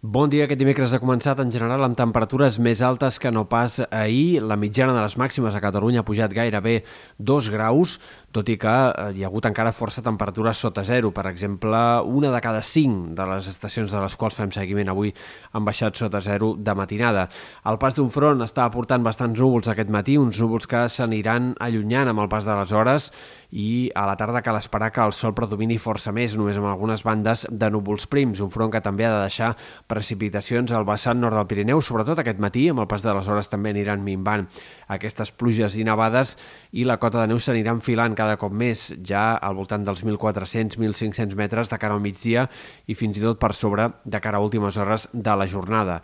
Bon dia. Aquest dimecres ha començat en general amb temperatures més altes que no pas ahir. La mitjana de les màximes a Catalunya ha pujat gairebé 2 graus, tot i que eh, hi ha hagut encara força temperatures sota zero. Per exemple, una de cada cinc de les estacions de les quals fem seguiment avui han baixat sota zero de matinada. El pas d'un front està aportant bastants núvols aquest matí, uns núvols que s'aniran allunyant amb el pas de les hores i a la tarda cal esperar que el sol predomini força més, només amb algunes bandes de núvols prims, un front que també ha de deixar precipitacions al vessant nord del Pirineu, sobretot aquest matí, amb el pas de les hores també aniran minvant aquestes pluges i nevades i la cota de neu s'anirà enfilant cada cop més, ja al voltant dels 1.400-1.500 metres de cara al migdia i fins i tot per sobre de cara a últimes hores de la jornada.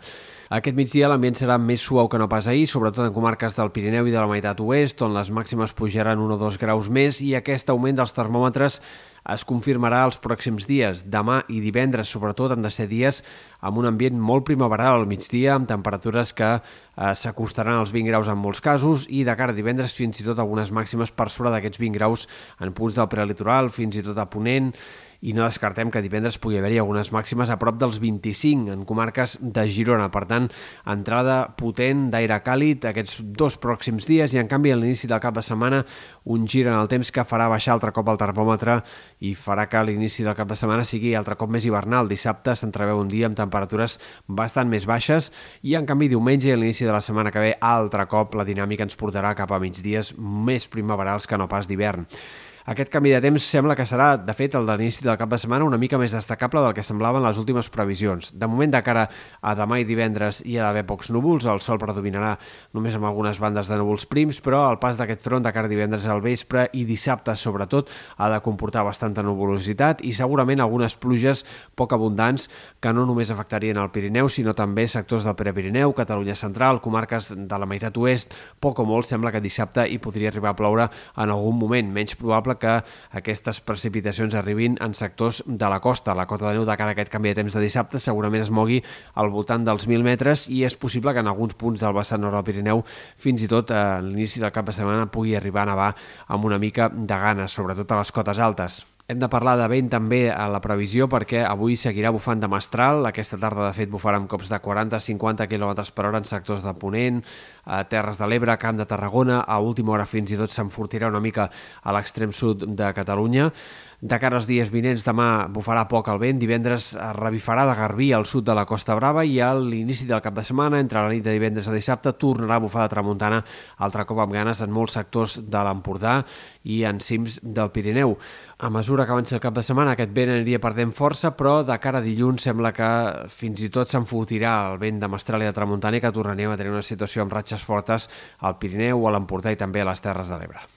Aquest migdia l'ambient serà més suau que no pas ahir, sobretot en comarques del Pirineu i de la meitat oest, on les màximes pujaran 1 o 2 graus més i aquest augment dels termòmetres es confirmarà els pròxims dies. Demà i divendres, sobretot, han de ser dies amb un ambient molt primaveral al migdia, amb temperatures que eh, s'acostaran als 20 graus en molts casos i de cara a divendres fins i tot algunes màximes per sobre d'aquests 20 graus en punts del prelitoral, fins i tot a Ponent, i no descartem que divendres pugui haver-hi algunes màximes a prop dels 25 en comarques de Girona. Per tant, entrada potent d'aire càlid aquests dos pròxims dies i, en canvi, a l'inici del cap de setmana un gir en el temps que farà baixar altre cop el termòmetre i farà que l'inici del cap de setmana sigui altre cop més hivernal. Dissabte s'entreveu un dia amb temperatures bastant més baixes i, en canvi, diumenge i a l'inici de la setmana que ve, altre cop la dinàmica ens portarà cap a migdies més primaverals que no pas d'hivern. Aquest canvi de temps sembla que serà, de fet, el de l'inici del cap de setmana una mica més destacable del que semblaven les últimes previsions. De moment, de cara a demà i divendres hi ha d'haver pocs núvols, el sol predominarà només amb algunes bandes de núvols prims, però el pas d'aquest front de cara a divendres al vespre i dissabte, sobretot, ha de comportar bastanta nuvolositat i segurament algunes pluges poc abundants que no només afectarien el Pirineu, sinó també sectors del Prepirineu, Catalunya Central, comarques de la meitat oest, poc o molt sembla que dissabte hi podria arribar a ploure en algun moment, menys probable que aquestes precipitacions arribin en sectors de la costa. La cota de neu de cara a aquest canvi de temps de dissabte segurament es mogui al voltant dels 1.000 metres i és possible que en alguns punts del vessant nord del Pirineu fins i tot a l'inici del cap de setmana pugui arribar a nevar amb una mica de ganes, sobretot a les cotes altes. Hem de parlar de vent també a la previsió perquè avui seguirà bufant de mestral. Aquesta tarda, de fet, bufarà amb cops de 40-50 km per hora en sectors de Ponent, a Terres de l'Ebre, Camp de Tarragona. A última hora fins i tot s'enfortirà una mica a l'extrem sud de Catalunya. De cara als dies vinents, demà bufarà poc el vent, divendres revifarà de Garbí al sud de la Costa Brava i a l'inici del cap de setmana, entre la nit de divendres a dissabte, tornarà a bufar de tramuntana altre cop amb ganes en molts sectors de l'Empordà i en cims del Pirineu. A mesura que avanci el cap de setmana aquest vent aniria perdent força, però de cara a dilluns sembla que fins i tot s'enfotirà el vent de mestral i de tramuntana i que tornaríem a tenir una situació amb ratxes fortes al Pirineu, a l'Empordà i també a les Terres de l'Ebre.